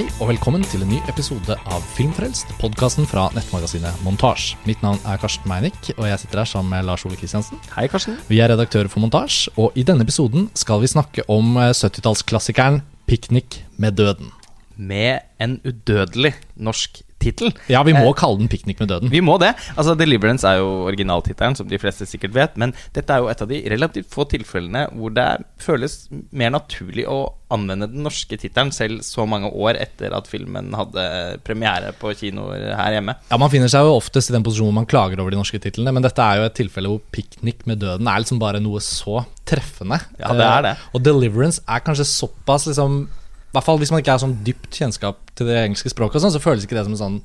Hei og velkommen til en ny episode av Filmfrelst, podkasten fra nettmagasinet Montasj. Mitt navn er Karsten Meinick, og jeg sitter her sammen med Lars Ole Kristiansen. Hei, Karsten. Vi er redaktører for Montasj, og i denne episoden skal vi snakke om eh, 70-tallsklassikeren 'Piknik med døden'. Med en udødelig norsk tittel. Ja, vi må kalle den 'Piknik med døden'. Vi må det. Altså, Deliverance er jo originaltittelen, som de fleste sikkert vet. Men dette er jo et av de relativt få tilfellene hvor det føles mer naturlig å anvende den norske tittelen, selv så mange år etter at filmen hadde premiere på kinoer her hjemme. Ja, Man finner seg jo oftest i den posisjonen hvor man klager over de norske titlene, men dette er jo et tilfelle hvor 'Piknik med døden' er liksom bare noe så treffende. Ja, det er det. Eh, og 'Deliverance' er kanskje såpass liksom hvert fall hvis man ikke har sånn dypt kjennskap til det engelske språket, og sånn, så føles ikke det som en sånn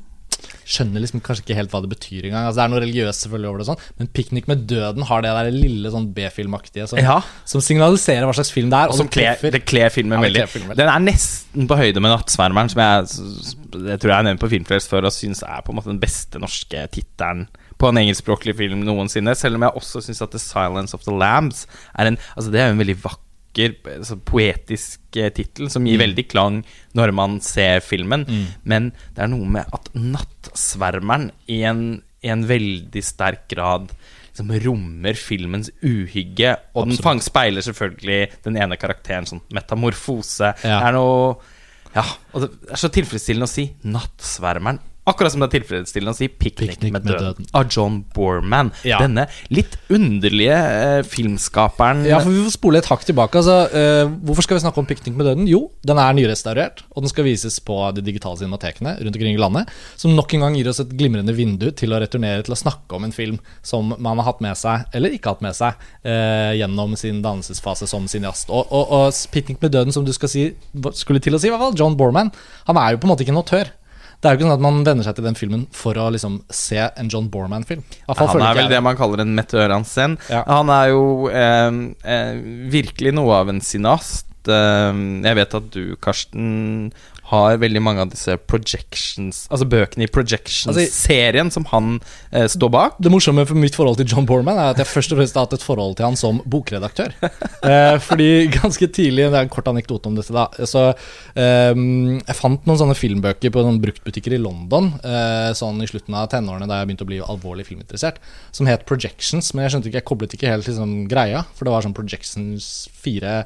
Skjønner liksom kanskje ikke helt hva det betyr engang. Altså, det er noe religiøst selvfølgelig over det, sånn men 'Piknik med døden' har det der lille sånn B-filmaktige som, Ja. som signaliserer hva slags film det er. Og som kler, det kler filmen Ja, veldig. filmen. Den er nesten på høyde med 'Nattsvermeren', som jeg, jeg tror jeg har nevnt på Filmfrelst før, og syns er på en måte den beste norske tittelen på en engelskspråklig film noensinne. Selv om jeg også syns at 'The Silence of the Lambs' er en Altså, det er jo en veldig vakker altså, poetisk eh, tittel som gir veldig klang når man ser filmen. Men det er noe med at 'Nattsvermeren' i en, i en veldig sterk grad som rommer filmens uhygge. Og den fang, speiler selvfølgelig den ene karakteren sånn metamorfose. Ja. Det er noe Ja, og det er så tilfredsstillende å si 'Nattsvermeren'. Akkurat som det er tilfredsstillende å si 'Piknik Piknik med, med døden', døden. av John Borman. Ja. Denne litt underlige eh, filmskaperen Ja, for Vi får spole et hakk tilbake. Altså, eh, hvorfor skal vi snakke om 'Piknik med døden'? Jo, den er nyrestaurert, og den skal vises på de digitale cinematekene rundt omkring i landet. Som nok en gang gir oss et glimrende vindu til å returnere til å snakke om en film som man har hatt med seg, eller ikke hatt med seg, eh, gjennom sin dannelsesfase som cineast. Og, og, og 'Piknik med døden', som du si, skulle til å si, i hvert fall, John Borman, han er jo på en måte ikke en autør. Det er jo ikke sånn at man venner seg til den filmen for å liksom se en John Borman-film. Han er vel det man kaller en meteoransen. Ja. Han er jo eh, eh, virkelig noe av en sinast. Eh, jeg vet at du, Karsten, har veldig mange av disse projections Altså bøkene i Projections-serien som han eh, står bak. Det morsomme for mitt forhold til John Borman er at jeg først og fremst har hatt et forhold til han som bokredaktør. Eh, fordi ganske tidlig, det er en kort anekdote om dette, da. Så eh, jeg fant noen sånne filmbøker på noen bruktbutikker i London eh, sånn i slutten av tenårene da jeg begynte å bli alvorlig filminteressert, som het Projections. Men jeg skjønte ikke, jeg koblet ikke helt liksom greia, for det var sånn Projections 4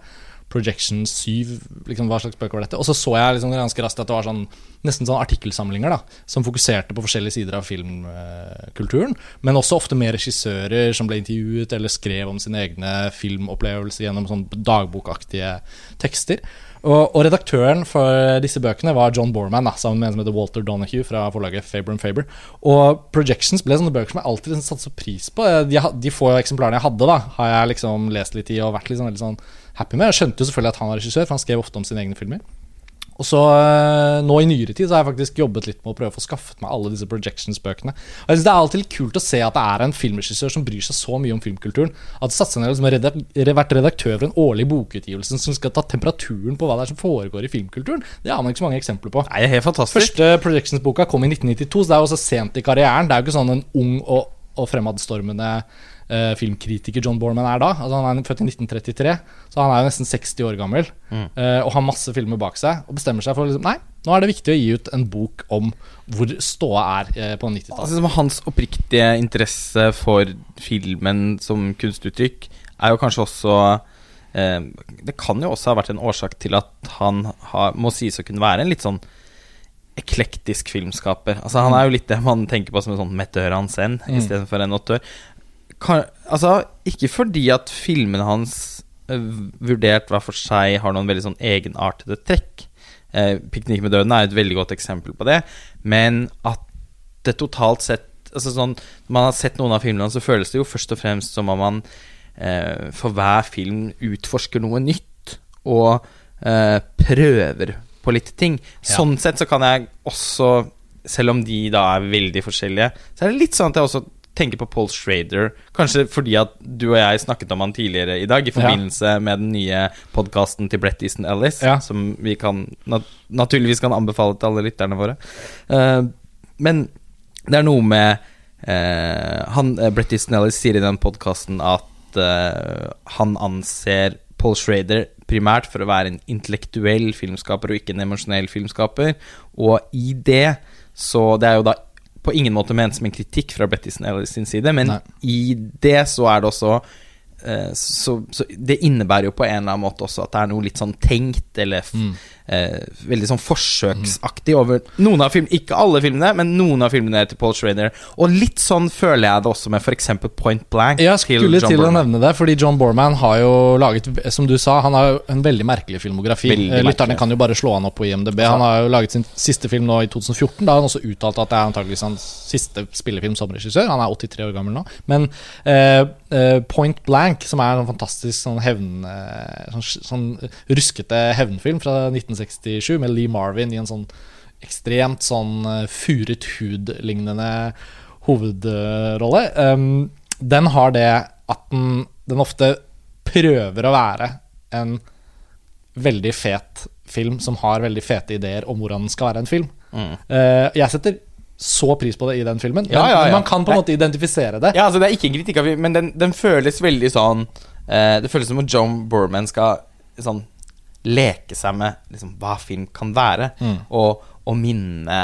Projection 7, liksom, hva slags bøker var dette? Og så så jeg liksom ganske raskt at det var sånn, nesten sånn artikkelsamlinger da, som fokuserte på forskjellige sider av filmkulturen, men også ofte med regissører som ble intervjuet eller skrev om sine egne filmopplevelser gjennom sånn dagbokaktige tekster. Og, og redaktøren for disse bøkene var John Borman, da, sammen med en som heter Walter Donahue fra forlaget Faber Faber. Og Projections ble sånne bøker som jeg alltid liksom satte så pris på. De, de få eksemplarene jeg hadde, da, har jeg liksom lest litt i og vært liksom veldig sånn happy med. Jeg skjønte jo selvfølgelig at han var regissør, for han skrev ofte om sine egne filmer. Og så øh, nå i nyere tid så har jeg faktisk jobbet litt med å prøve å få skaffet meg alle disse Projections-bøkene. Og jeg synes Det er alltid kult å se at det er en filmregissør som bryr seg så mye om filmkulturen. At ned og liksom redak vært redaktør for en årlig bokutgivelse som skal ta temperaturen på hva det er som foregår i filmkulturen. Det har man ikke så mange eksempler på. Nei, det er helt fantastisk. Første Projections-boka kom i 1992, så det er jo også sent i karrieren. Det er jo ikke sånn en ung og, og fremadstormende eh, filmkritiker John Borman er da. Altså Han er født i 1933, så han er jo nesten 60 år gammel. eh, og har masse filmer bak seg. Og bestemmer seg for liksom, Nei, nå er det viktig å gi ut en bok om hvor ståa er eh, på 90-tallet. Altså, hans oppriktige interesse for filmen som kunstuttrykk er jo kanskje også eh, Det kan jo også ha vært en årsak til at han har, må sies å kunne være en litt sånn eklektisk filmskaper. Altså Han er jo litt det man tenker på som en sånn mettør Hansen Mm. istedenfor en autør. Kan, altså, ikke fordi at filmene hans eh, vurdert hver for seg har noen veldig sånn egenartede trekk. Eh, 'Piknik med døden' er et veldig godt eksempel på det. Men at det totalt sett altså sånn, Når man har sett noen av filmene, så føles det jo først og fremst som om man eh, for hver film utforsker noe nytt og eh, prøver på litt ting. Ja. Sånn sett så kan jeg også, selv om de da er veldig forskjellige, så er det litt sånn at jeg også tenker på Paul Schrader. Kanskje fordi at du og jeg snakket om han tidligere i dag i forbindelse med den nye podkasten til Brett Easton Ellis, Ja. som vi kan nat naturligvis kan anbefale til alle lytterne våre. Uh, men det er noe med uh, han, eh, Brett Easton Ellis sier i den podkasten at uh, han anser Paul Schrader primært for å være en intellektuell filmskaper og ikke en emosjonell filmskaper. Og i det så Det er jo da på ingen måte ment som en kritikk fra Betty eller sin side, men Nei. i det så er det også eh, så, så det innebærer jo på en eller annen måte også at det er noe litt sånn tenkt, eller Mm. Eh, veldig sånn forsøksaktig over noen av filmene. Ikke alle filmene, men noen av filmene til Paul Schrader. Og litt sånn føler jeg det også med f.eks. Point Blank. Jeg skulle John til å nevne det, fordi John Borman har jo laget, som du sa, han har jo en veldig merkelig filmografi. Veldig Eh, Lytterne merkelig. kan jo bare slå han opp på IMDb. Han har jo laget sin siste film nå i 2014. Da har han også uttalt at det er antageligvis hans siste spillefilm som regissør. Han er 83 år gammel nå. Men eh, eh, Point Blank, som er en fantastisk sånn hevn... Eh, sånn, sånn ruskete hevnfilm fra 1967 med Lee Marvin i en sånn ekstremt sånn eh, furet hud-lignende hovedrolle. Um, den har det at den, den ofte prøver å være en veldig fet film som har veldig fete ideer om hvordan den skal være en film. Mm. Uh, jeg setter så pris på det i den filmen, Ja, men, ja, ja. man kan på en måte identifisere det. Ja, altså Det er ikke en kritikk av film, men den, den føles veldig sånn uh, Det føles som om John Borman skal sånn leke seg med liksom, hva film kan være, Mm. og, og minne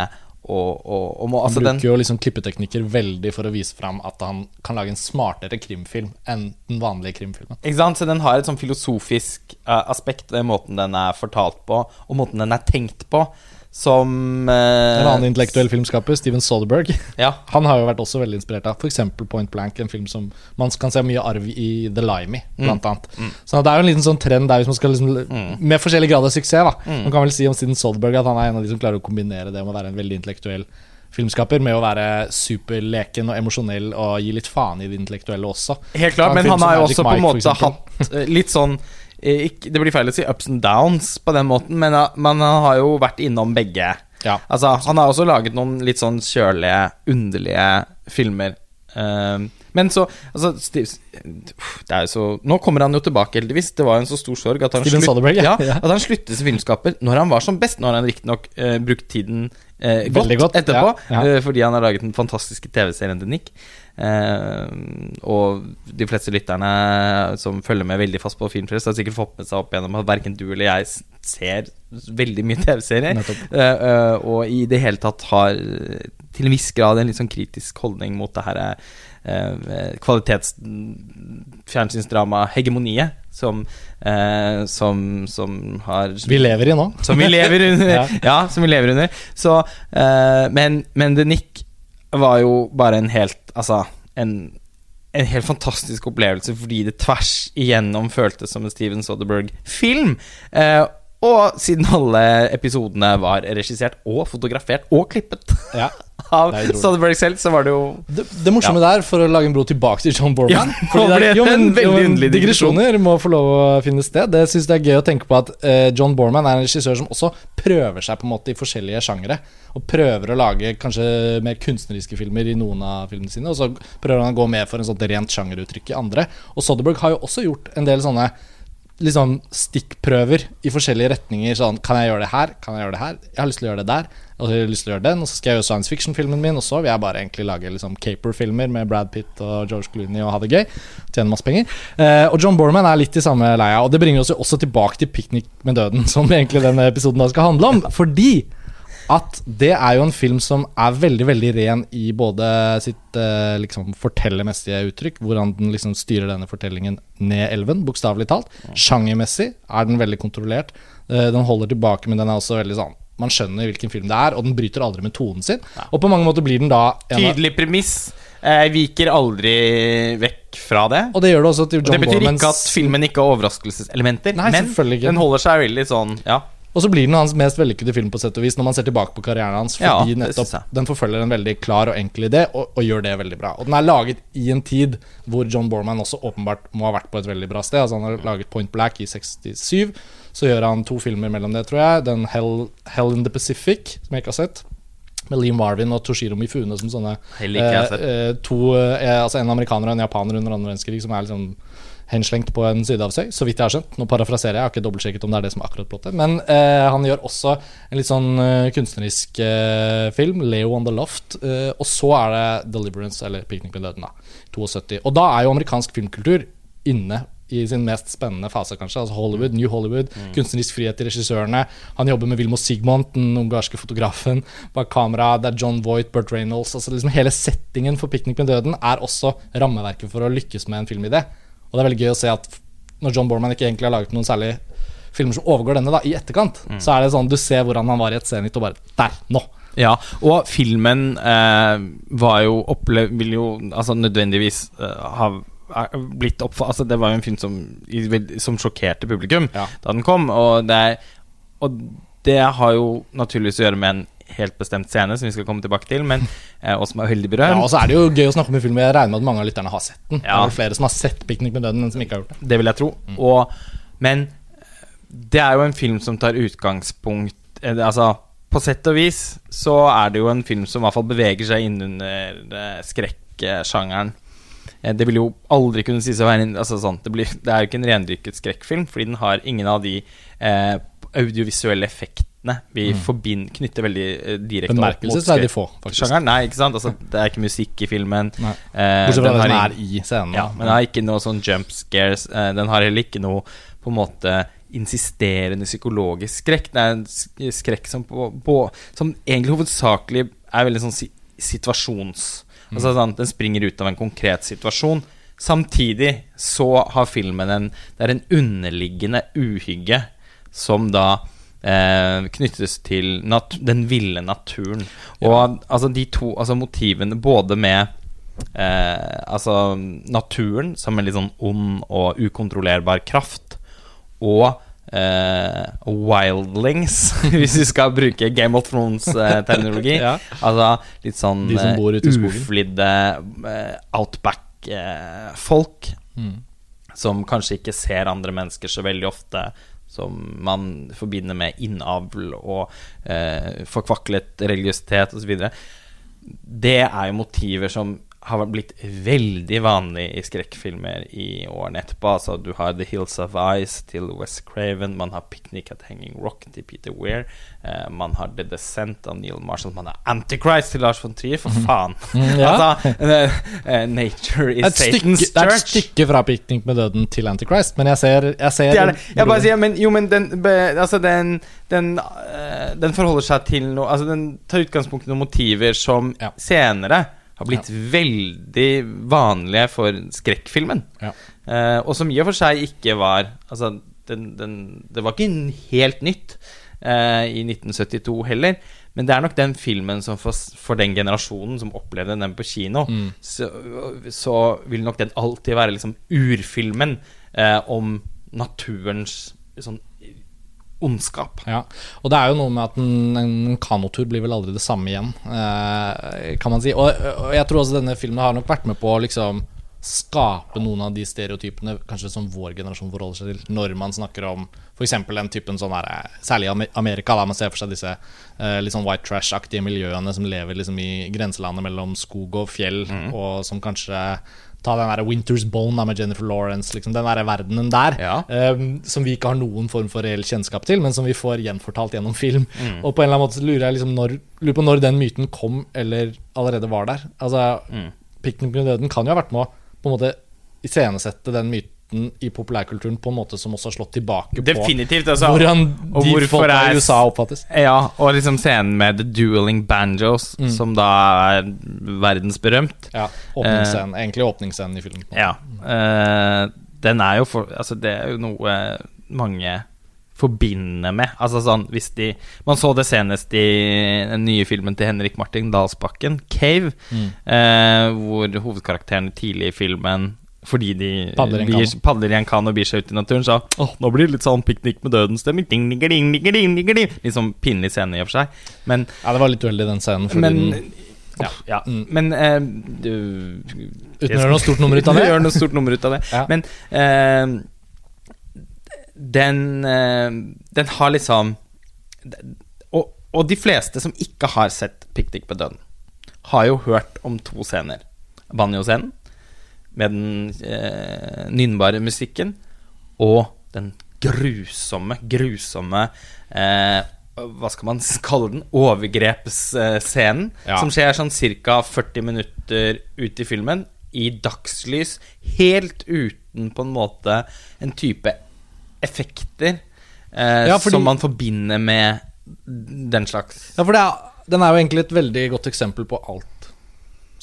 og, og, og Han altså den, bruker jo liksom klippeteknikker veldig for å vise fram at han kan lage en smartere krimfilm enn den vanlige krimfilmen. Ikke sant? Så den har et sånn filosofisk uh, aspekt ved måten den er fortalt på, og måten den er tenkt på, som eh, En annen intellektuell filmskaper, Steven Soderberg, Ja. han har jo vært også veldig inspirert av f.eks. Point Blank, en film som man kan se mye arv i The Limey, blant annet. Så det er jo en liten sånn trend der hvis man skal liksom Med forskjellig grad av suksess, da. Man kan vel si om Steven Soderberg at han er en av de som klarer å kombinere det med å være en veldig intellektuell filmskaper, med å være superleken og emosjonell og gi litt faen i det intellektuelle også. Helt klart, men han har jo også på en måte hatt eh, litt sånn ikke, Det blir feil å si ups and downs på den måten, men, han- men han har jo vært innom begge. Ja. Altså, han har også laget noen litt sånn kjølige, underlige filmer. Eh, men så altså, Steve, det er jo så Nå kommer han jo tilbake, heldigvis. Det var jo en så stor sorg at han, slutt, ja. at han sluttet som filmskaper når han var som best. Nå har han riktignok uh, brukt tiden uh, godt, godt, etterpå, ja, ja. Uh, fordi han har laget den fantastiske TV-serien til Nick. Eh, og de fleste lytterne som følger med veldig fast på Filmfrelst, har sikkert fått med seg opp gjennom at verken du eller jeg ser veldig mye TV-serier. Eh, eh, og i det hele tatt har til en viss grad en litt sånn kritisk holdning mot det her eh, kvalitetsfjernsynsdrama-hegemoniet som, eh, som, som har Vi lever i nå. som vi lever under. Ja. ja. som vi lever under. Så, eh, men, men The Nick var jo bare en helt Altså, en, en helt fantastisk opplevelse fordi det tvers igjennom føltes som en Steven Soderberg-film. Eh, og siden alle episodene var regissert og fotografert og klippet Ja. av er. Soderberg selv, så var det jo Det, det morsomme der, for å lage en bro tilbake til John Borman Ja, fordi det er- jo, men- jo, men Digresjoner må få lov å finne sted. Det synes jeg er gøy å tenke på at uh, John Borman er en regissør som også prøver seg på en måte i forskjellige sjangere. Og prøver å lage kanskje mer kunstneriske filmer i noen av filmene sine. Og så prøver han å gå med for en sånt rent sjangeruttrykk i andre. Og Soderberg har jo også gjort en del sånne liksom stikkprøver i forskjellige retninger. Sånn, kan jeg gjøre det her? Kan jeg gjøre det her? Jeg har lyst til å gjøre det der. Og så har jeg lyst til å gjøre den Og så skal jeg gjøre science fiction-filmen min, og så vil jeg bare egentlig lage liksom caper-filmer med Brad Pitt og George Clooney og ha det gøy. Tjene masse penger. Eh, og John Borman er litt i samme leia, og det bringer oss jo også tilbake til 'Piknik med døden', som egentlig denne episoden da skal handle om. Fordi at det er jo en film som er veldig veldig ren i både sitt eh, liksom fortellermessige uttrykk, hvordan den liksom styrer denne fortellingen ned elven, bokstavelig talt. Sjangermessig er den veldig kontrollert. Eh, den holder tilbake, men den er også veldig sånn Man skjønner hvilken film det er, og den bryter aldri med tonen sin. Og på mange måter blir den da tydelig premiss. Eh, viker aldri vekk fra det. Og det gjør det også til Og det betyr Bormans ikke at filmen ikke har overraskelseselementer, Nei, men den holder seg veldig sånn Ja. Og så blir den hans mest vellykkede film på sett og vis når man ser tilbake på karrieren hans. Fordi ja, nettopp den forfølger en veldig klar og enkel idé, og, og gjør det veldig bra. Og den er laget i en tid hvor John Borman også åpenbart må ha vært på et veldig bra sted. Altså Han har laget Point Black i 67. Så gjør han to filmer mellom det, tror jeg. Den Hell, Hell in the Pacific, som jeg ikke har sett. Med Lee Marvin og Toshiro Mifune som sånne sett. eh, to eh, Altså En amerikaner og en japaner under andre verdenskrig som er liksom henslengt på en side av seg, så vidt jeg har skjønt. Nå parafraserer jeg, jeg har ikke dobbeltsjekket om det er det som er akkurat plottet. Men eh, han gjør også en litt sånn eh, kunstnerisk eh, film, 'Leo on the Loft'. eh, og så er det 'Deliverance', eller 'Picnic med døden', da. 72. Og da er jo amerikansk filmkultur inne i sin mest spennende fase, kanskje. Altså Hollywood, New Hollywood, kunstnerisk frihet til regissørene. Han jobber med Wilmo Sigmund, den ungarske fotografen, bak kamera. Det er John Voight, Burt Reynolds. Altså liksom Hele settingen for 'Piknik med døden' er også rammeverket for å lykkes med en filmidé. Og det er veldig gøy å se at når John Borman ikke egentlig har laget noen særlig filmer som overgår denne, da, i etterkant, så er det sånn du ser hvordan han var i et scenitt og bare Der! Nå! Ja, og filmen eh, var jo opple vil jo altså nødvendigvis eh, ha blitt oppfatt altså Det var jo en film som, som sjokkerte publikum Ja. da den kom, og det, er- og det har jo naturligvis å gjøre med en helt bestemt scene, som vi skal komme tilbake til, men, eh, og som er veldig Ja, og så er det jo gøy å snakke om en film jeg regner med at mange av lytterne har sett den. Det er flere som har sett 'Piknik med døden', enn som ikke har gjort det. Det vil jeg tro. Og, men det er jo en film som tar utgangspunkt eh, Altså, på sett og vis så er det jo en film som i hvert fall beveger seg innunder eh, skrekksjangeren. Eh, Det vil jo aldri kunne sies å være en altså sånn, det, blir, det er jo ikke en rendyrket skrekkfilm, fordi den har ingen av de eh, audiovisuelle effektene vi forbind, knytter veldig eh, direkte opp mot Bemerkelsesverdig få, faktisk. Nei, ikke sant? Altså, det er ikke musikk i filmen. Nei. Eh, Bortsett fra den er i scenen. ja, men den har ikke noe sånn jump scares. Den har heller ikke noe på en måte insisterende psykologisk skrekk. Det er en skrekk som, på, på, som egentlig hovedsakelig er veldig sånn si, situasjons... Altså sånn, Den springer ut av en konkret situasjon. Samtidig så har filmen en Det er en underliggende uhygge som da eh, knyttes til den ville naturen. Og altså de to altså motivene både med eh, altså naturen som en litt sånn ond og ukontrollerbar kraft, og eh, wildlings, hvis vi skal bruke Game of Thrones-teknologi Ja. Altså litt sånn De som bor ute i eh, uflidde eh, outback-folk. Mm. Som kanskje ikke ser andre mennesker så veldig ofte. Som man forbinder med innavl og eh, forkvaklet religiøsitet osv. Det er jo motiver som har blitt veldig vanlig i skrekkfilmer i årene etterpå. Altså, du har The Hills of Ice til West Craven, man har Picnic at Hanging Rock til Peter Weir, eh, man har The Descent av Neil Marshall, man har Antichrist til Lars von Trier, for faen! Mm, ja. altså, eh, Nature is Et stykke, Church. det er et stykke fra Picnic med døden' til 'Antichrist', men jeg ser, jeg ser Det er det. Jeg bare sier, men jo, men den, be, altså den, den, uh, den forholder seg til noe Altså, den tar utgangspunkt i noen motiver som Ja. senere har blitt veldig vanlige for skrekkfilmen. Ja. Eh, og som i og for seg ikke var Altså, den, den, det var ikke helt nytt eh, i 1972 heller. Men det er nok den filmen som for, for den generasjonen som opplevde den på kino, Mm. så, så vil nok den alltid være liksom urfilmen eh, om naturens sånn ondskap. Ja, og det er jo noe med at en, en kanotur blir vel aldri det samme igjen, eh, kan man si. Og, og jeg tror også denne filmen har nok vært med på å liksom skape noen av de stereotypene kanskje som vår generasjon forholder seg til når man snakker om f.eks. den typen sånn her eh, Særlig i Amerika, da man ser for seg disse eh, litt sånn white trash-aktige miljøene som lever liksom i grenselandet mellom skog og fjell, og som kanskje Ta den der Winter's Bone da med Jennifer Lawrence, liksom, den der verdenen der. Ja. Um, som vi ikke har noen form for reell kjennskap til, men som vi får gjenfortalt gjennom film. Og på en eller annen måte lurer jeg liksom når, lurer på når den myten kom, eller allerede var der. Altså, Mm. 'Piknik med døden' kan jo ha vært med å på en måte iscenesette den myten i populærkulturen på en måte som også har slått tilbake Definitivt. på Altså, hvordan og de folka i USA oppfattes. Ja, og liksom scenen med The Dueling Banjos, som da er verdensberømt. Ja, åpningsscenen, Egentlig åpningsscenen i filmen. Ja. eh, den er jo for Altså, det er jo noe mange forbinder med. Altså sånn hvis de Man så det senest i den nye filmen til Henrik Martin Dalsbakken, 'Cave', eh, hvor hovedkarakteren tidlig i filmen fordi de Padler byr- padler i en kan og bier seg ut i naturen, så Åh, nå blir det litt sånn piknik med døden-stemning. Ding, ding, ding, ding, ding, ding, ding. Litt sånn pinlig scene i og for seg. Men Ja, det var litt uheldig, den scenen. Men den, ja, ja. Mm. Men eh, du, Uten å gjøre noe stort nummer ut av det. gjør noe stort nummer ut av det. Ja. Men eh, den eh, Den har liksom og, og de fleste som ikke har sett Piknik på døden, har jo hørt om to scener. Banjo-scenen med den eh, nynnbare musikken, og den grusomme, grusomme eh, Hva skal man kalle den? Overgrepsscenen. Ja. Som skjer sånn ca. 40 minutter ut i filmen. i dagslys, helt uten på en måte en type effekter eh, Ja, fordi- som man forbinder med den slags Ja, for det er, den er jo egentlig et veldig godt eksempel på alt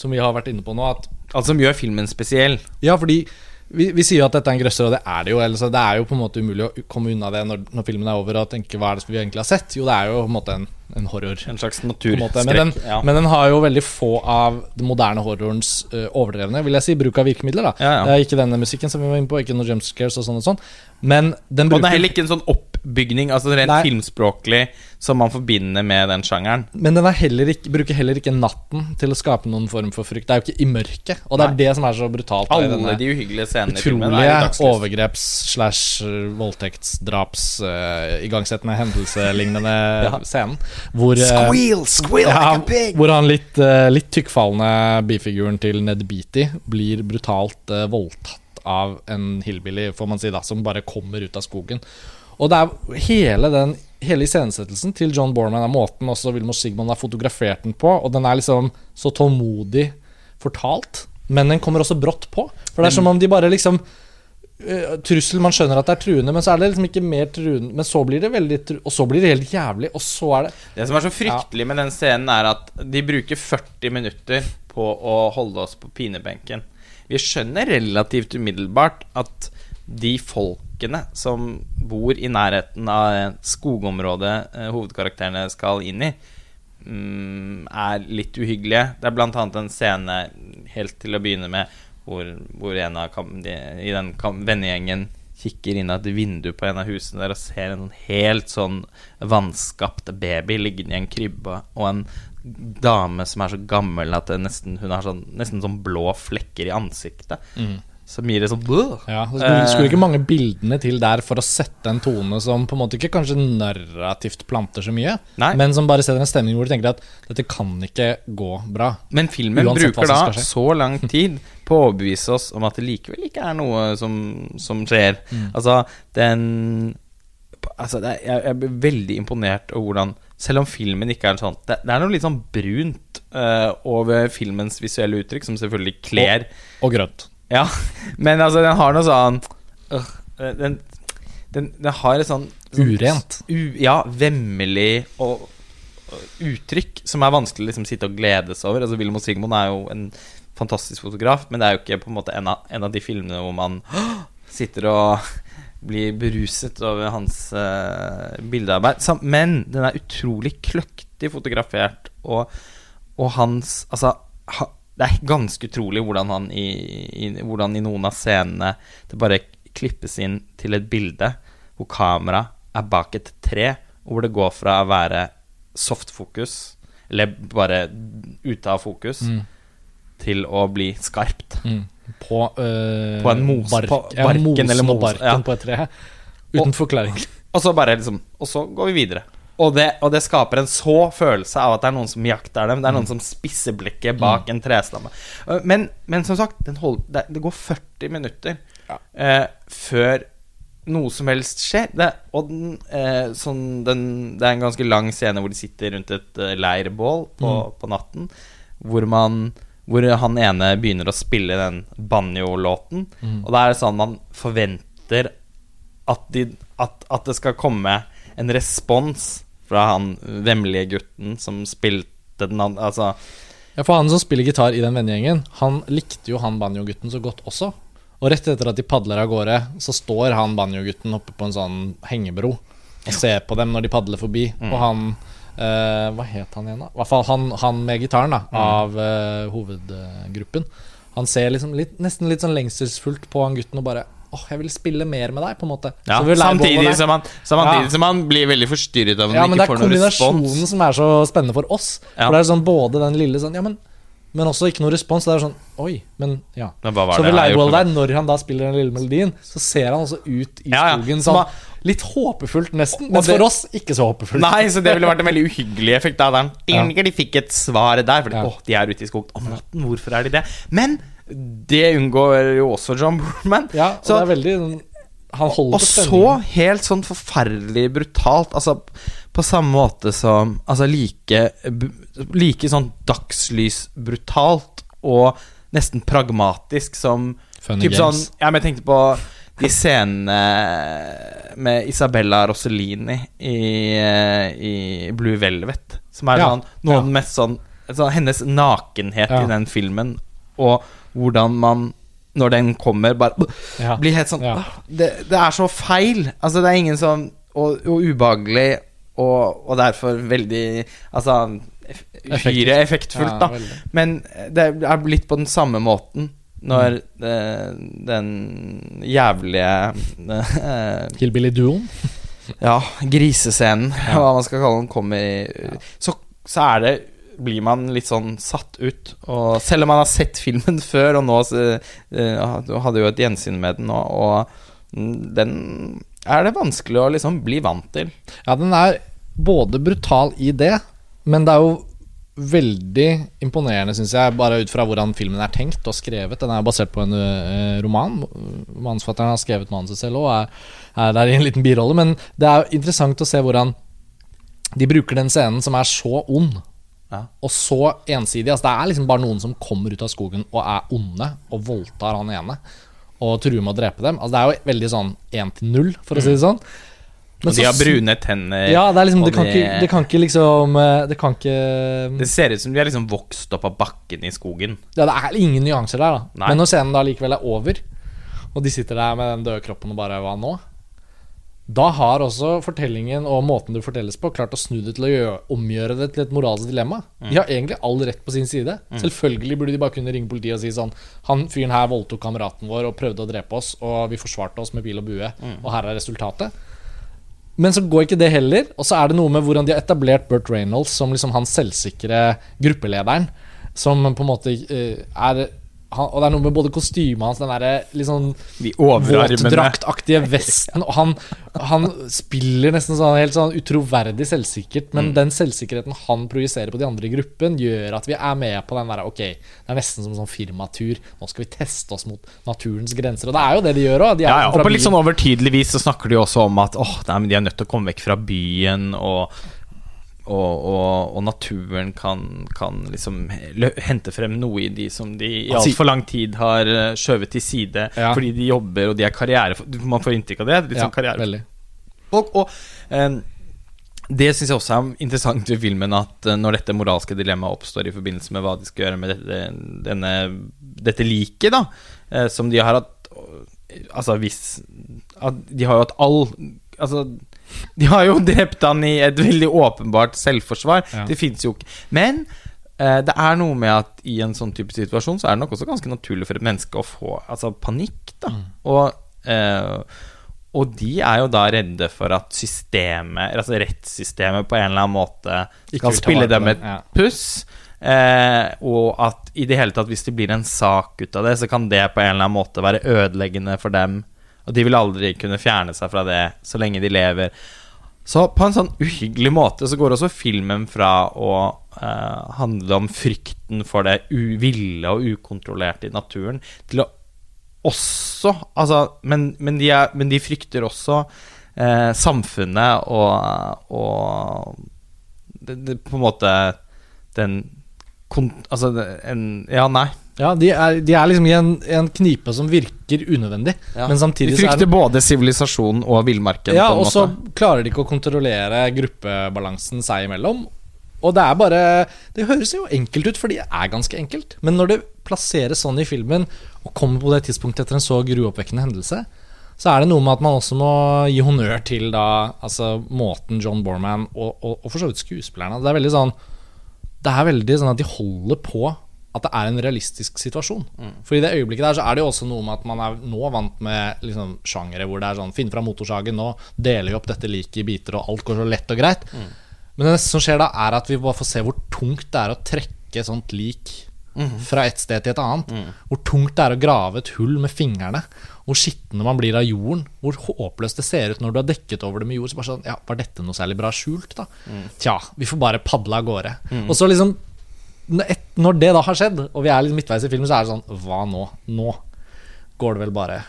som vi har vært inne på nå. At Altså som gjør filmen spesiell. Ja, fordi vi, vi sier jo at dette er en grøsser, og det er det jo. Ellers, det er jo på en måte umulig å komme unna det når, når filmen er over og tenke hva er det vi egentlig har sett. Jo, det er jo på en måte en, en horror. En slags naturskrekk. Men, den, ja. men den har jo veldig få av den moderne horrorens uh, overdrevne vil jeg si, bruk av virkemidler. da Ja, ja. Det er Ikke denne musikken som vi var inne på, ikke noe jump scares og sånn og sånn. Men den bruker Og det er heller ikke en sånn oppbygning, altså rent Nei. filmspråklig, som man forbinder med den sjangeren. Men den er heller ikke, bruker heller ikke natten til å skape noen form for frykt. Det er jo ikke i mørket, og det er Nei. det som er så brutalt. Alle de uhyggelige scenene i filmen utrolige overgreps-slash-voldtektsdraps-igangsettende uh, hendelselignende Ja. scenen. Hvor, uh, Squeal, squeal ja, like a pig! hvor han litt, uh, litt tykkfallende bifiguren til Ned Beatty blir brutalt uh, voldtatt av en hillbilly, får man si, da, som bare kommer ut av skogen. Og det er hele den Hele iscenesettelsen til John Borman er måten også Vilmos Sigmund har fotografert den på, og den er liksom så tålmodig fortalt, men den kommer også brått på. For det er som om de bare liksom eh, Trussel, Man skjønner at det er truende, men så er det liksom ikke mer truende. Men så blir det veldig Og så blir det helt jævlig, og så er det Det som er så fryktelig med den scenen, er at de bruker 40 minutter på å holde oss på pinebenken. Vi skjønner relativt umiddelbart at de folkene som bor i nærheten av skogområdet eh, hovedkarakterene skal inn i, mm, er litt uhyggelige. Det er annet en scene helt til å begynne med hvor, hvor en av de, i den vennegjengen kikker inn av et vindu på en av husene der og ser en helt sånn vanskapt baby liggende i en krybbe, og en dame som er så gammel at nesten, hun har sånn, nesten sånn blå flekker i ansiktet. Som gir det sånn Ja, det skulle, skulle ikke mange bildene til der for å sette en tone som på en måte ikke kanskje narrativt planter så mye, Nei. men som bare setter en stemning hvor du tenker at dette kan ikke gå bra. Men filmen Uansett bruker da så lang tid på å overbevise oss om at det likevel ikke er noe som, som skjer. Altså, den Altså, er, jeg, blir veldig imponert over hvordan Selv om filmen ikke er sånn Det, det er noe litt sånn brunt uh, over filmens visuelle uttrykk, som selvfølgelig kler Og grønt. Ja, men altså, den har noe sånn øh, den, den, den har et sånn Urent. U, ja, vemmelig og, og uttrykk som er vanskelig å liksom, sitte og gledes over. Altså, Wilhelm Sigmund er jo en fantastisk fotograf, men det er jo ikke på en måte en av, en av de filmene hvor man sitter og blir beruset over hans uh, bildearbeid. Sam, men den er utrolig kløktig fotografert, og, og hans Altså, ha, det er ganske utrolig hvordan han i, i, hvordan i noen av scenene det bare klippes inn til et bilde hvor kamera er bak et tre, og hvor det går fra å være softfokus, eller bare ute av fokus, Mm. til å bli skarpt. Mm. På, øh, På en mos- bark, på ja, mosen eller og barken ja. på et tre. Uten forklaring. Og så bare liksom Og så går vi videre. Og det, og det skaper en så følelse av at det er noen som jakter dem. Det er noen som spisser blikket bak en trestamme. Uh, Men, men som sagt, den hold, det, det går 40 minutter Ja. eh, før noe som helst skjer. Det, og den, eh, sånn, den, det er en ganske lang scene hvor de sitter rundt et leirbål på, på natten. Hvor man Hvor han ene begynner å spille den banjo-låten. Og da er det sånn man forventer at, de, at, at det skal komme en respons fra han vemmelige gutten som spilte den andre Altså Ja, For han som spiller gitar i den vennegjengen, han likte jo han banjogutten så godt også. Og rett etter at de padler av gårde, så står han banjogutten oppe på en sånn hengebro og ser på dem når de padler forbi. Og han eh, Hva het han igjen, da? I hvert fall han, han med gitaren, da, av eh, hovedgruppen. Han ser liksom litt, nesten litt sånn lengselsfullt på han gutten og bare Åh, jeg vil spille mer med deg, på en måte. ja, samtidig, som han, samtidig Ja. som han blir veldig forstyrret av at ja, han men det noen er Det er kombinasjonen som er så spennende for oss. For det er sånn både den lille sånn Ja, men Men også ikke noe respons. Det er sånn Oi, men ja. Men så ved jeg Leirbål der, når han da spiller den lille melodien, så ser han også ut i skogen sånn litt håpefullt, nesten. Men for oss ikke så håpefullt. Nei, så det ville vært en veldig uhyggelig effekt. Da, der. Egentlig de fikk et svar der, fordi Ja. de er ute i skogen om natten. Hvorfor er de det? Men det unngår jo også John Borman. Ja, og Så- det er veldig sånn- Han holder Og på så helt sånn forferdelig brutalt. Altså på samme måte som Altså like Like sånn dagslysbrutalt og nesten pragmatisk som Funny typ sånn. Ja, men jeg tenkte på de scenene med Isabella Rossellini i, eh, i Blue Velvet, som er Ja, sånn noe av ja. den mest sånn, sånn Hennes nakenhet Ja. i den filmen, og hvordan man når den kommer, bare Ja. blir helt sånn Ja. Det, det er så feil. Altså, det er ingen sånn Og, og ubehagelig, og, og derfor veldig Altså uhyre effektfullt, da. Ja, Men det er blitt på den samme måten når eh, den jævlige eh, Hillbilly-duoen. Ja, grisescenen, hva man skal kalle den, kommer så, så er det blir man litt sånn satt ut. Og selv om man har sett filmen før, og nå Du hadde jo et gjensyn med den, og, og den er det vanskelig å liksom bli vant til. Ja, den er både brutal i det, men det er jo veldig imponerende, syns jeg, bare ut fra hvordan filmen er tenkt og skrevet. Den er basert på en eh, roman. Manusforfatteren har skrevet manuset selv og er, er der i en liten birolle. Men det er interessant å se hvordan de bruker den scenen som er så ond, Ja. og så ensidig. Altså, det er liksom bare noen som kommer ut av skogen og er onde, og voldtar han ene. Og truer med å drepe dem. Altså, det er jo veldig sånn én til null, for å si det sånn. Men Og de så har brune tenner. ja, det er liksom Det kan, de- ikke, det kan ikke liksom eh, Det kan ikke Det ser ut som de har liksom vokst opp av bakken i skogen. Ja, det er ingen nyanser der, da. Nei. Men når scenen da likevel er over, og de sitter der med den døde kroppen og bare Hva nå? Da har også fortellingen og måten det fortelles på, klart å snu det til å gjøre, omgjøre det til et moralsk dilemma. De har egentlig all rett på sin side. Selvfølgelig burde de bare kunne ringe politiet og si sånn Han fyren her voldtok kameraten vår og prøvde å drepe oss, og vi forsvarte oss med pil og bue, og her er resultatet. Men så går ikke det heller. Og så er det noe med hvordan de har etablert Burt Reynolds som liksom han selvsikre gruppelederen. Som på en måte eh, er han, Og det er noe med både kostymet hans, den derre litt sånn De våtdraktaktige vesten, og han, han spiller nesten sånn helt sånn utroverdig selvsikkert, Mm. men den selvsikkerheten han projiserer på de andre i gruppen, gjør at vi er med på den derre Ok, det er nesten som en sånn firmatur. Nå skal vi teste oss mot naturens grenser. Og det er jo det de gjør òg. Ja, ja, og på litt sånn overtydelig vis så snakker de også om at åh, oh, de er nødt til å komme vekk fra byen, og, og, og, og naturen kan, kan liksom hente frem noe i de som de i altfor lang tid har eh, skjøvet til side Ja. fordi de jobber og de er karriere... Man får inntrykk av det. Litt ja, sånn karriere folk. Og um, det syns jeg også er interessant ved filmen, at eh, når dette moralske dilemmaet oppstår i forbindelse med hva de skal gjøre med dette, denne, dette liket, da, eh, som de har hatt Altså hvis De har jo hatt all Altså de har jo drept han i et veldig åpenbart selvforsvar. Ja. Det fins jo ikke Men eh, det er noe med at i en sånn type situasjon så er det nok også ganske naturlig for et menneske å få altså, panikk. da Og eh, og de er jo da redde for at systemet, altså rettssystemet, på en eller annen måte skal spille dem et ja. puss. Eh, og at i det hele tatt, hvis det blir en sak ut av det, så kan det på en eller annen måte være ødeleggende for dem. Og de vil aldri kunne fjerne seg fra det så lenge de lever. Så på en sånn uhyggelig måte så går også filmen fra å eh, handle om frykten for det uville og ukontrollerte i naturen, til å også Altså, men, men, de, er, men de frykter også eh, samfunnet og, og det, det, på en måte den kon, Altså en Ja, nei. Ja, de er, de er liksom i en, en knipe som virker unødvendig, men De samtidig så er frykter både sivilisasjonen og villmarken. Ja, og så klarer de ikke å kontrollere gruppebalansen seg imellom. Og det er bare Det høres jo enkelt ut, for det er ganske enkelt. Men når det plasseres sånn i filmen, og kommer på det tidspunktet etter en så gruoppvekkende hendelse, så er det noe med at man også må gi honnør til da Altså måten John Borman og, og, og for så vidt skuespillerne Det er veldig sånn Det er veldig sånn at de holder på at det er en realistisk situasjon. For i det øyeblikket der så er det jo også noe med at man er nå vant med liksom sjangere hvor det er sånn Finn fram motorsagen, nå deler vi opp dette liket i biter, og alt går så lett og greit. Men det neste som skjer da, er at vi bare får se hvor tungt det er å trekke sånt lik fra et sted til et annet. Hvor tungt det er å grave et hull med fingrene. Hvor skitne man blir av jorden. Hvor håpløst det ser ut når du har dekket over det med jord. Så bare sånn, ja, Var dette noe særlig bra skjult, da? Tja, vi får bare padle av gårde. Og så liksom når et, når det da har skjedd, og vi er litt midtveis i filmen, så er det sånn Hva nå? Nå går det vel bare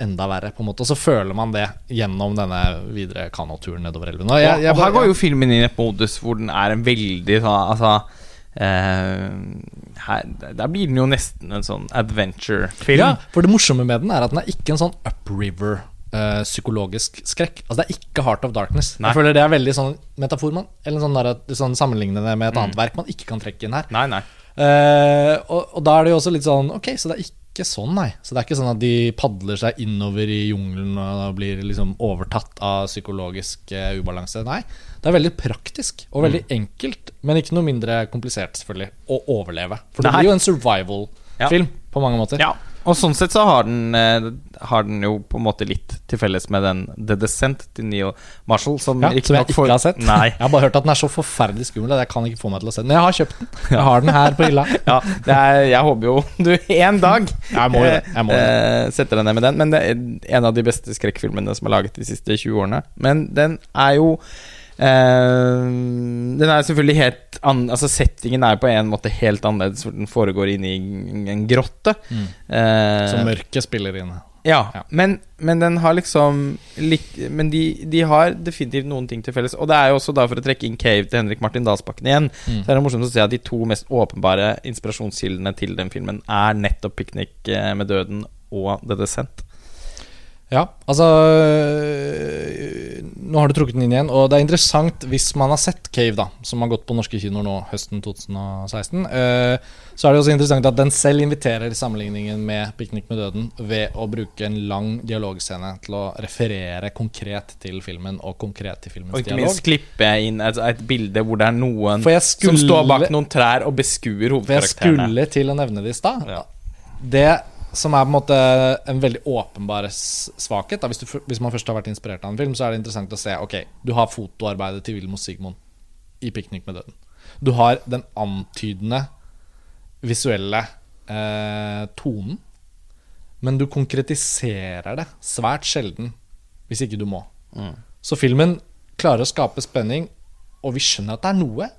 enda verre, på en måte. Og så føler man det gjennom denne videre kanoturen nedover elven. Og jeg, jeg og her går jo filmen inn i et modus hvor den er en veldig sånn Altså eh, her, Der blir den jo nesten en sånn adventure-film. Ja, for det morsomme med den er at den er ikke en sånn upriver eh, psykologisk skrekk. Altså Det er ikke Heart of Darkness. Nei. Jeg føler det er veldig sånn metafor man Eller sånn, der, sånn sammenlignende med et Mm. annet verk man ikke kan trekke inn her. Nei, nei. Uh, og, og da er det jo også litt sånn Ok, så det er ikke sånn, nei. Så det er ikke sånn at de padler seg innover i jungelen og blir liksom overtatt av psykologisk uh, ubalanse. Nei. Det er veldig praktisk og veldig Mm. enkelt, men ikke noe mindre komplisert, selvfølgelig, å overleve. For det Nei. blir jo en survival-film på mange måter. Ja, og sånn sett så har den, eh, har den jo på en måte litt til felles med den The Descent til Neo Marshall, som, Ja, som jeg ikke får- har sett. Nei. Jeg har bare hørt at den er så forferdelig skummel at jeg kan ikke få meg til å se den. Men jeg har kjøpt den. Jeg har den her på hylla. Ja, det er, jeg håper jo du en dag Jeg må det, jeg må eh, setter deg ned med den. Men det er en av de beste skrekkfilmene som er laget de siste 20 årene. Men den er jo Den er selvfølgelig helt an, Altså Settingen er på en måte helt annerledes, for den foregår inne i en grotte. Eh, Så mørket spiller inn. Ja, Ja. Men, men den har liksom lik, Men de, de har definitivt noen ting til felles. Og det er jo også da for å trekke inn Cave til Henrik Martin Dalsbakken igjen, Mm. så er det morsomt å se at de to mest åpenbare inspirasjonskildene til den filmen er nettopp 'Piknik eh, med døden' og 'The Descent'. Ja, altså øh, Nå har du trukket den inn igjen, og det er interessant hvis man har sett Cave, da, som har gått på norske kinoer nå høsten 2016. øh, så er det også interessant at den selv inviterer sammenligningen med 'Piknik med døden' ved å bruke en lang dialogscene til å referere konkret til filmen og konkret til filmens dialog. Og ikke minst klippe inn et, et bilde hvor det er noen skulle, som står bak noen trær og beskuer hovedkarakterene. For jeg skulle til å nevne det i stad. Ja. Det som er på en måte en veldig åpenbar svakhet hvis, du, hvis man først har vært inspirert av en film, så er det interessant å se Ok, du har fotoarbeidet til Vilmos Sigmund i 'Piknik med døden'. Du har den antydende visuelle eh, tonen, men du konkretiserer det svært sjelden hvis ikke du må. Mm. Så filmen klarer å skape spenning, og vi skjønner at det er noe,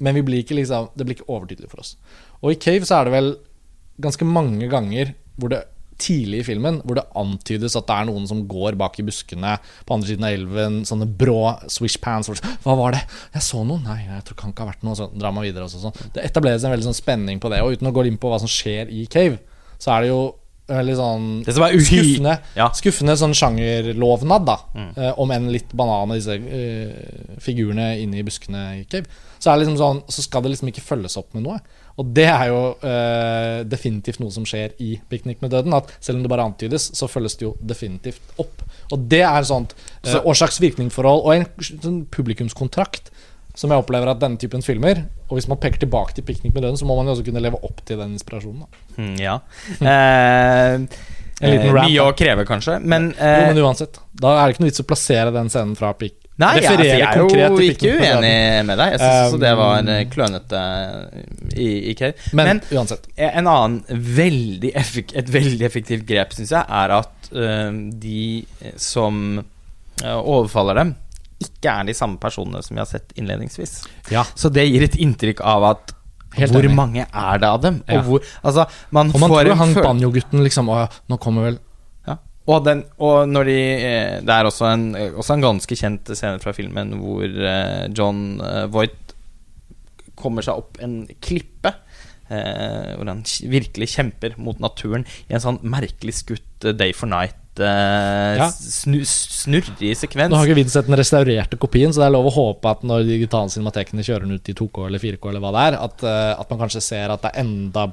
men vi blir liksom, det blir ikke overtydelig for oss. Og i Cave så er det vel ganske mange ganger hvor det tidlig i filmen hvor det antydes at det er noen som går bak i buskene på andre siden av elven, sånne brå swish pants. Hva var det? Jeg så noe? Nei, jeg tror kan ikke ha vært noe. Så drar man videre. Og sånn. Det etableres en veldig sånn spenning på det. Og uten å gå inn på hva som skjer i Cave, så er det jo veldig sånn Det skuffende, Ja. skuffende sånn sjangerlovnad, da. Eh, om enn litt banan av disse eh, figurene inne i buskene i Cave. Så, det liksom sånn, så skal det liksom ikke følges opp med noe. Og det er jo eh, definitivt noe som skjer i 'Piknik med døden'. At selv om det bare antydes, så følges det jo definitivt opp. Og det er sånt eh, årsaks-virkning-forhold og en sånn publikumskontrakt som jeg opplever at denne typen filmer Og hvis man peker tilbake til 'Piknik med døden', så må man jo også kunne leve opp til den inspirasjonen. Mm, ja. Eh, En liten eh, rap, Mye å kreve, kanskje. Men, Jo, eh, men uansett. Da er det ikke noe vits å plassere den scenen fra Pik. Nei, jeg, altså, jeg er jo ikke uenig med deg. Jeg syns også det Um, var eh, klønete i, i Cave. Men, Men uansett. en annen veldig et veldig effektivt grep, syns jeg, er at uh, de som eh, overfaller dem, ikke er de samme personene som vi har sett innledningsvis. Ja. Så det gir et inntrykk av at Helt hvor enig. mange er det av dem? Ja. Og hvor Altså, man Og man får tror en han banjogutten liksom Å ja, nå kommer vel ja. Og, den, og de eh, Det er også en, også en ganske kjent scene fra filmen hvor eh, John eh, Voight kommer seg opp en klippe. hvor han virkelig kjemper mot naturen i en sånn merkelig skutt Day for Night. Ja. snu, snurrig sekvens. Nå har ikke vi sett den restaurerte kopien, så det er lov å håpe at når digitale cinematekene kjører den ut i 2K eller 4K, eller hva det er, at, at man kanskje ser at det er enda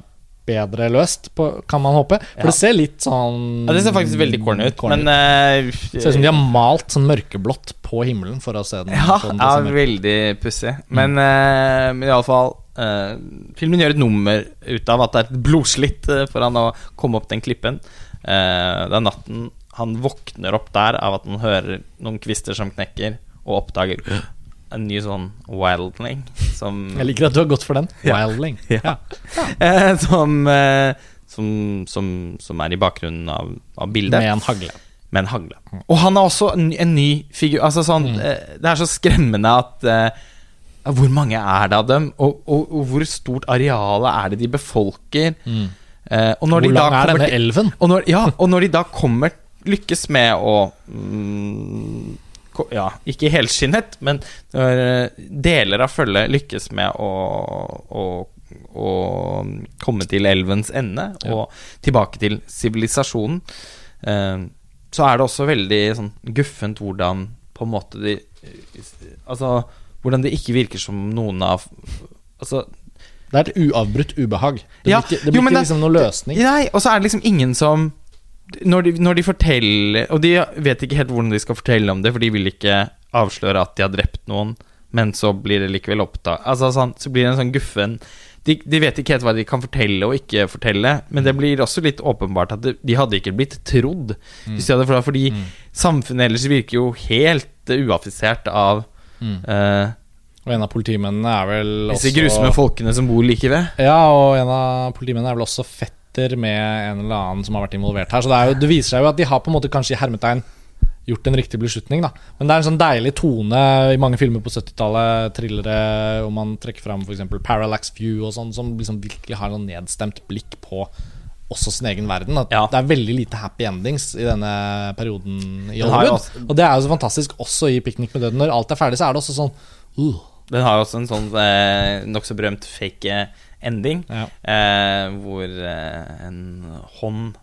bedre løst, på, kan man håpe. For Ja. det ser litt sånn ja, det ser faktisk veldig corny ut, corny men ut. Det ser ut som de har malt sånn mørkeblått på himmelen for å se den. Ja, sånn ja veldig pussig. Men, uh, men iallfall uh, Filmen gjør et nummer ut av at det er et blodslitt uh, for han å komme opp den klippen. Uh, det er natten han våkner opp der av at han hører noen kvister som knekker, og oppdager en ny sånn wildling som Jeg liker at du har gått for den. Ja. Wildling. Ja. Eh, som, eh, som, som, som er i bakgrunnen av, av bildet. Med en hagle. med en hagle. Og han er også en, en ny figur. Altså sånn, Mm. eh, det er så skremmende at eh, Hvor mange er det av dem? Og, og, og hvor stort arealet er det de befolker? Eh, og når Hvor de lang er kommer denne elven? og når, ja, og når de da kommer Lykkes med å mm, Ja, ikke helskinnet, men eh, deler av følget lykkes med å, å komme til elvens ende og tilbake til sivilisasjonen. Eh, så er det også veldig sånn guffent hvordan på en måte de Altså hvordan det ikke virker som noen av Altså Det er et uavbrutt ubehag. Det blir Ja, ikke, det blir jo, ikke det- liksom noen løsning. Nei, og så er det liksom ingen som når de, når de forteller Og de vet ikke helt hvordan de skal fortelle om det, for de vil ikke avsløre at de har drept noen, men så blir det likevel opptatt Altså sånn, Så blir det en sånn guffen de, de vet ikke helt hva de kan fortelle og ikke fortelle, men det blir også litt åpenbart at de, de hadde ikke blitt trodd. De hadde, fordi samfunnet ellers virker jo helt uh, uaffisert av eh, Og en av politimennene er vel disse også grusomme folkene som bor like ved. Ja, og en av politimennene er vel også fetter med en eller annen som har vært involvert her. Så det, er jo, det viser seg jo at de har på en måte kanskje i hermetegn gjort en riktig beslutning, da. Men det er en sånn deilig tone i mange filmer på 70-tallet, thrillere, om man trekker fram f.eks. Parallax View og sånn, som liksom virkelig har en sånn nedstemt blikk på også sin egen verden. At Ja. Det er veldig lite happy endings i denne perioden i Hollywood. også- Og det er jo så fantastisk også i 'Piknik med døden'. Når alt er ferdig, så er det også sånn uh, Den har jo også en sånn eh, nokså berømt fake eh, ending, Ja. eh, hvor eh, en hånd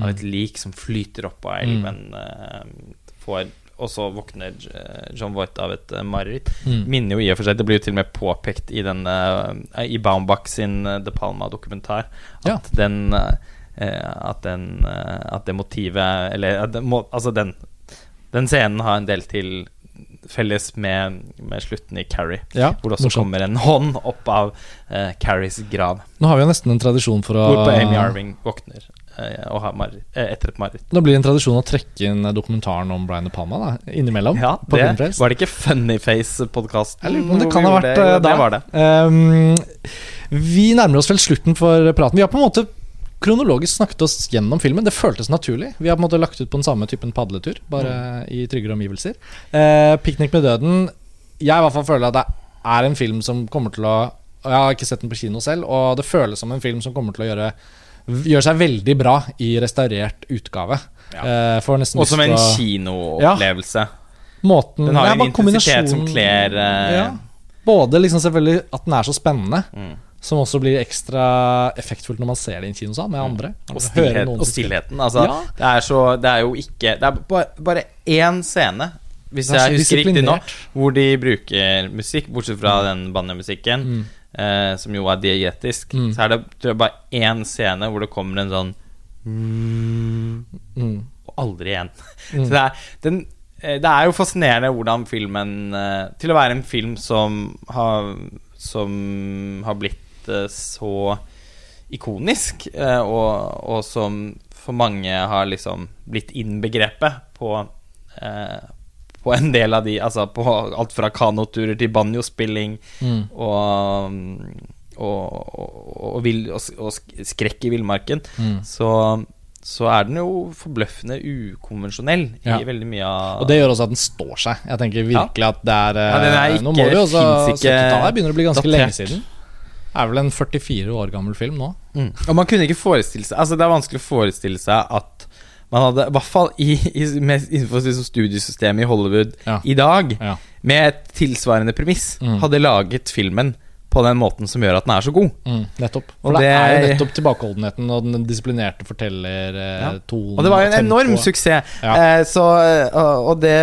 av et Mm. lik som flyter opp av elven, eh, får Og så våkner eh, John Voight av et eh, mareritt. Mm. Minner jo i og for seg Det blir jo til og med påpekt i den I Baumbach sin The De Palma-dokumentar at Ja. den At den At det motivet Eller at det må, altså den Den scenen har en del til felles med, med slutten i Carrie. Ja, hvor det også morsomt. kommer en hånd opp av uh, Carries grav. Nå har vi jo nesten en tradisjon for å Hvorpå Amy Arving våkner uh, mareritt, eh, etter et mareritt. Nå blir det en tradisjon å trekke inn dokumentaren om Brian De Palma da, innimellom. Ja, på det, var det ikke Funnyface-podkasten? Lurer på om det kan ha vært det, da. det var det. Um, vi nærmer oss vel slutten for praten. Vi har på en måte kronologisk snakket oss gjennom filmen. Det føltes naturlig. Vi har på en måte lagt ut på den samme typen padletur, bare Mm. i tryggere omgivelser. Eh, 'Piknik med døden' Jeg i hvert fall føler at det er en film som kommer til å Jeg har ikke sett den på kino selv, og det føles som en film som kommer til å gjøre Gjøre seg veldig bra i restaurert utgave. Ja. Eh, Og som en kinoopplevelse. Måten Den har ja, en intensitet som kler eh, ja. Både liksom selvfølgelig at den er så spennende, Mm. Som også blir ekstra effektfullt når man ser det i en kinosal med andre. Og, stillhet, og stillheten. Altså, Ja. det er så Det er jo ikke Det er bare, bare én scene, hvis jeg husker riktig nå, hvor de bruker musikk, bortsett fra den banjomusikken, Mm. eh, som jo er diegetisk, Mm. så er det tror jeg, bare én scene hvor det kommer en sånn Mm. Og aldri igjen. Mm. Så det er, den, eh, det er jo fascinerende hvordan filmen eh, Til å være en film som har Som har blitt så ikonisk, eh, og, og som for mange har liksom blitt innbegrepet på eh, på en del av de Altså på alt fra kanoturer til banjospilling Mm. og og, og, vill, og, skrekk i villmarken, Mm. så, så er den jo forbløffende ukonvensjonell Ja. i veldig mye av Og det gjør også at den står seg. Jeg tenker virkelig at det er, Ja, den er ikke, Nå må vi også finnes ikke 70-tallet begynner å bli ganske datert. lenge siden. Er vel en 44 år gammel film nå. Mm. Og man kunne ikke forestille seg Altså Det er vanskelig å forestille seg at man hadde, i hvert fall i, i, med, innenfor studiesystemet i Hollywood Ja. i dag, Ja. med et tilsvarende premiss, Mm. hadde laget filmen på den måten som gjør at den er så god. Mm, nettopp. For det, det- er jo nettopp tilbakeholdenheten og den disiplinerte forteller eh, Ja. Og det var jo en enorm suksess. Ja. Eh, så, og, og det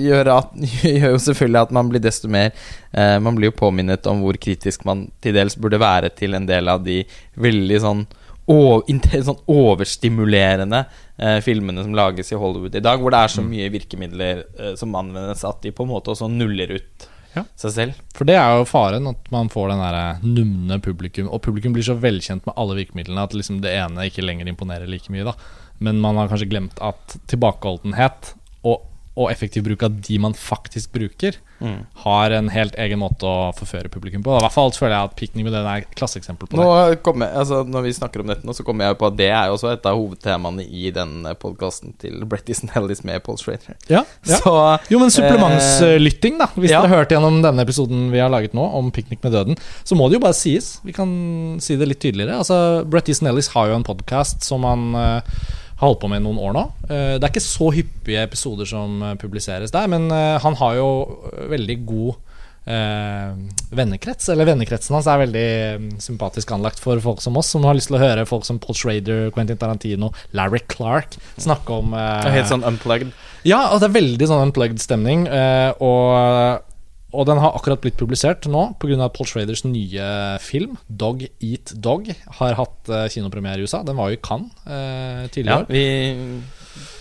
gjør, at, gjør jo selvfølgelig at man blir desto mer eh, Man blir jo påminnet om hvor kritisk man til dels burde være til en del av de veldig sånn, over, sånn overstimulerende eh, filmene som lages i Hollywood i dag, hvor det er så mye virkemidler eh, som anvendes at de på en måte også nuller ut Ja. seg selv. For det er jo faren, at man får den derre numne publikum. Og publikum blir så velkjent med alle virkemidlene at liksom det ene ikke lenger imponerer like mye. da Men man har kanskje glemt at tilbakeholdenhet og, effektiv bruk av de man faktisk bruker, Mm. har en helt egen måte å forføre publikum på. I hvert fall føler jeg at Picnic med den er et klasseeksempel på det. Nå kommer, altså, når vi snakker om dette nå, så kommer jeg på at det er jo også et av hovedtemaene i den podkasten til Brettis Nellis Ellis med Paul Schrader. Ja, ja. Så Jo, men supplementslytting, da. Hvis ja. dere har hørt gjennom denne episoden vi har laget nå, om Picnic med døden, så må det jo bare sies. Vi kan si det litt tydeligere. Altså, Brettis Nellis Ellis har jo en podkast som han eh, har holdt på med i noen år nå. Eh, det er ikke så hyppige episoder som eh, publiseres der, men eh, han har jo veldig god vennekrets. Eller vennekretsen hans er veldig sympatisk anlagt for folk som oss, som har lyst til å høre folk som Paul Schrader, Quentin Tarantino, Larry Clark snakke om helt sånn unplugged. Ja, og det er veldig sånn unplugged stemning. og, og den har akkurat blitt publisert nå pga. Paul Schraders nye film, 'Dog Eat Dog', har hatt eh, kinopremiere i USA. Den var jo i Cannes eh, Ja, vi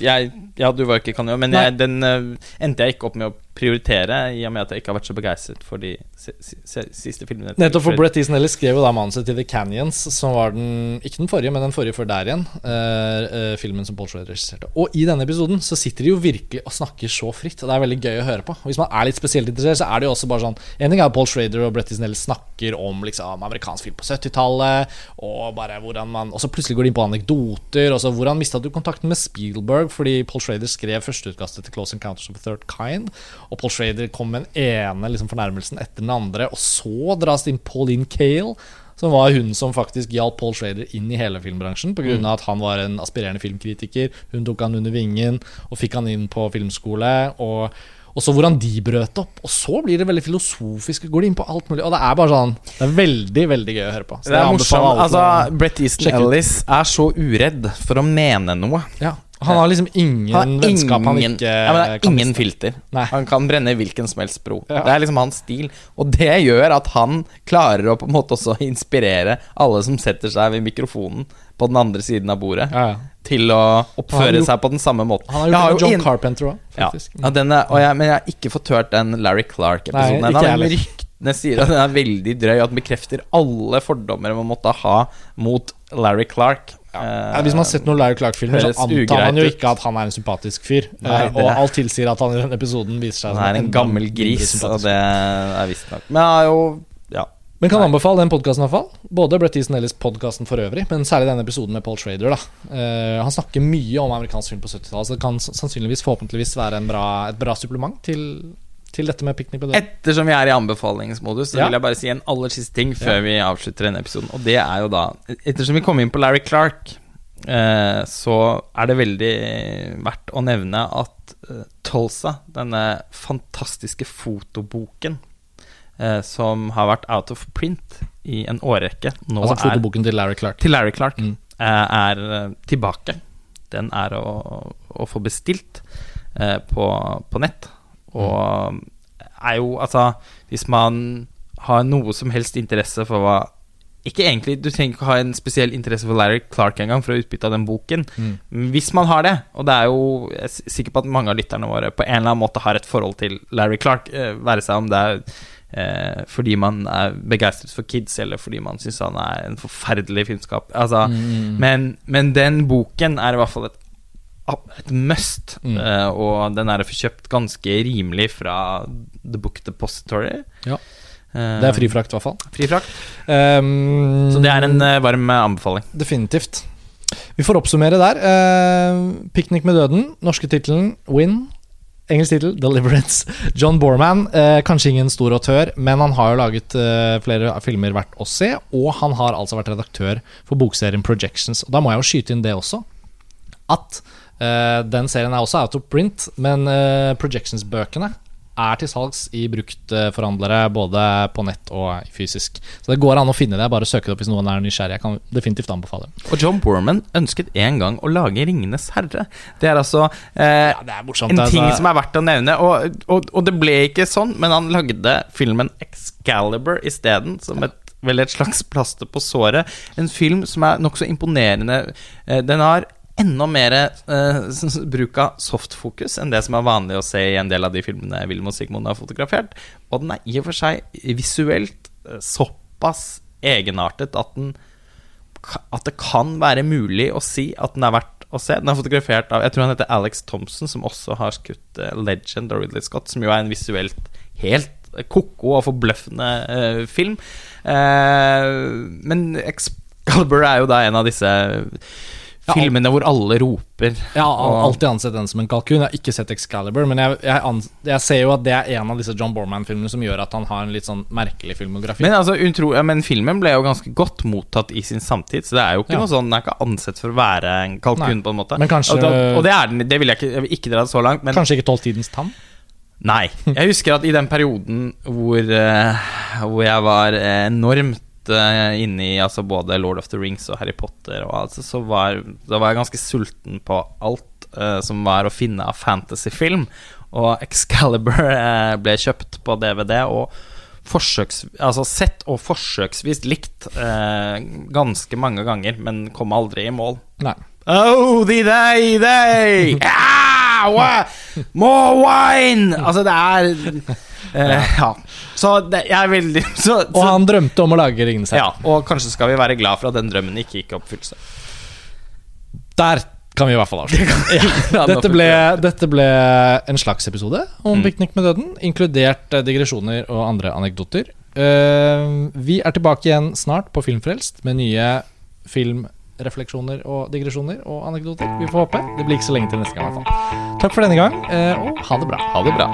jeg, ja, du var ikke i Cannes, men jeg, den eh, endte jeg ikke opp med å prioritere, i og med at jeg ikke har vært så begeistret for de si, si, si, siste filmene. Nettopp for Brett Easton Ellis skrev jo da manuset til The Canyons, som var den Ikke den forrige, men den forrige før der igjen. Uh, filmen som Paul Schrader regisserte. Og i denne episoden så sitter de jo virkelig og snakker så fritt, og det er veldig gøy å høre på. Og hvis man er litt spesielt interessert, så er det jo også bare sånn En ting er at Paul Schrader og Brett Easton Ellis snakker om liksom amerikansk film på 70-tallet, og bare hvordan man Og så plutselig går de inn på anekdoter, og så hvordan mista du kontakten med Spielberg fordi Paul Schrader skrev førsteutkastet til Close Encounters of the Third Kind, og Paul Schrader kom med den ene liksom, fornærmelsen etter den andre, og så dras det inn Pauline Kale. Som var hun som faktisk hjalp Paul Schrader inn i hele filmbransjen. Pga. av at han var en aspirerende filmkritiker. Hun tok han under vingen og fikk han inn på filmskole. Og, og så hvordan de brøt opp. Og så blir det veldig filosofisk. Går de inn på alt mulig. Og det er bare sånn Det er veldig, veldig gøy å høre på. Så Det er morsomt. Altså, Brett Easton Ellis er så uredd for å mene noe. ja. Han har liksom ingen Han har vennskap han ingen, ikke ja, men det er kan ingen miste. filter. Nei. Han kan brenne hvilken som helst bro. Ja. Det er liksom hans stil. Og det gjør at han klarer å på en måte også inspirere alle som setter seg ved mikrofonen på den andre siden av bordet, Ja, til å oppføre gjort- seg på den samme måten. Han har gjort med John inn- Carpenter òg, faktisk. ja, den er, og jeg, men jeg har ikke fått hørt den Larry Clark-episoden ennå. Ryktene sier at den er veldig drøy, og at den bekrefter alle fordommer man måtte ha mot Larry Clark. Ja, hvis man har sett noen Larry Clark-filmer, så antar man jo ikke at han er en sympatisk fyr. Nei, Eh, og alt tilsier at han i denne episoden viser seg Han er en enda gammel gris, og det er visstnok Men jeg er jo Ja. Men kan anbefale den podkasten, iallfall. Både Brett Easton Ellis podkasten for øvrig, men særlig denne episoden med Paul Schrader. Da. Uh, han snakker mye om amerikansk film på 70-tallet, så det kan sannsynligvis forhåpentligvis være en bra, et bra supplement til, til dette med piknik på døra? Ettersom vi er i anbefalingsmodus, så Ja. vil jeg bare si en aller siste ting før vi avslutter denne episoden. Og det er jo da Ettersom vi kom inn på Larry Clark, eh, så er det veldig verdt å nevne at eh, Tulsa, denne fantastiske fotoboken eh, som har vært out of print i en årrekke nå Altså er fotoboken til Larry Clark. til Larry Clark Mm. eh, er eh, tilbake. Den er å, å få bestilt eh, på, på nett. Og er jo altså Hvis man har noe som helst interesse for hva ikke egentlig, Du trenger ikke ha en spesiell interesse for Larry Clark engang for å utbytte av den boken. Mm. Hvis man har det, og det er jo Jeg er sikker på at mange av lytterne våre på en eller annen måte har et forhold til Larry Clark, eh, være seg om det er eh, fordi man er begeistret for kids, eller fordi man syns han er en forferdelig filmskap. Altså, Mm. men, men den boken er i hvert fall et, et must, Mm. uh, og den er å få kjøpt ganske rimelig fra The Book Depository. Ja. Eh, Det er frifrakt, i hvert fall. fri frakt. Um, Så det er en eh, varm anbefaling. Definitivt. Vi får oppsummere der. Uh, 'Piknik med døden', norske tittelen 'Win'. Engelsk tittel 'Deliverance'. John Borman, uh, kanskje ingen stor autør, men han har jo laget uh, flere filmer verdt å se. Og han har altså vært redaktør for bokserien Projections. Og Da må jeg jo skyte inn det også. At den serien er også out of print, men eh, Projections-bøkene er til salgs i bruktforhandlere både på nett og fysisk. Så det går an å finne det. Bare søke det opp hvis noen er nysgjerrig. Jeg kan definitivt anbefale. Og John Borman ønsket en gang å lage 'Ringenes herre'. Det er altså eh, Ja, det er morsomt. en altså. ting som er verdt å nevne. Og, og, og det ble ikke sånn, men han lagde filmen 'Excalibur' isteden, som et vel et slags plaster på såret. En film som er nokså imponerende. Eh, Den har enda mer eh, bruk av softfokus enn det som er vanlig å se i en del av de filmene Wilhelm Sigmund har fotografert. Og den er i og for seg visuelt eh, såpass egenartet at den at det kan være mulig å si at den er verdt å se. Den er fotografert av Jeg tror han heter Alex Thompson, som også har skutt eh, Legend og Ridley Scott, som jo er en visuelt helt ko-ko og forbløffende eh, film. Eh, men Excalibur er jo da en av disse filmene hvor alle roper. Jeg har alltid ansett den som en kalkun. Jeg har ikke sett Excalibur, men jeg, jeg, jeg ser jo at det er en av disse John Borman-filmene som gjør at han har en litt sånn merkelig filmografi. Men, altså, untro, ja, men filmen ble jo ganske godt mottatt i sin samtid, så det er jo ikke Ja. noe sånn Den er ikke ansett for å være en kalkun, Nei. på en måte. Men kanskje- og, da, og det er den, det vil jeg ikke Jeg vil ikke dra det så langt, men Kanskje ikke Tolv tidens tann? Nei. Jeg husker at i den perioden hvor, uh, hvor jeg var enormt uh, inne i altså både Lord of the Rings og Harry Potter, og altså, så var, da var jeg ganske sulten på alt uh, som var å finne av fantasyfilm. Og Excalibur uh, ble kjøpt på DVD. og forsøks, altså sett og forsøksvis likt eh, ganske mange ganger, men kom aldri i mål. Nei. Oh, the day, day! Ah, more wine! Altså, det er eh, Ja. Så det, jeg er veldig så, Og han drømte om å lage Ringenes herre. Ja, og kanskje skal vi være glad for at den drømmen ikke gikk i oppfyllelse. Der kan vi i hvert fall avslutte. Dette ble, dette ble en slags episode om Mm. Piknik med døden, inkludert eh, digresjoner og andre anekdoter. Uh, vi er tilbake igjen snart på Filmfrelst med nye filmrefleksjoner og digresjoner og anekdoter. Vi får håpe. Det blir ikke så lenge til neste gang, i hvert fall. Takk for denne gang, uh, og ha det bra. Ha det bra.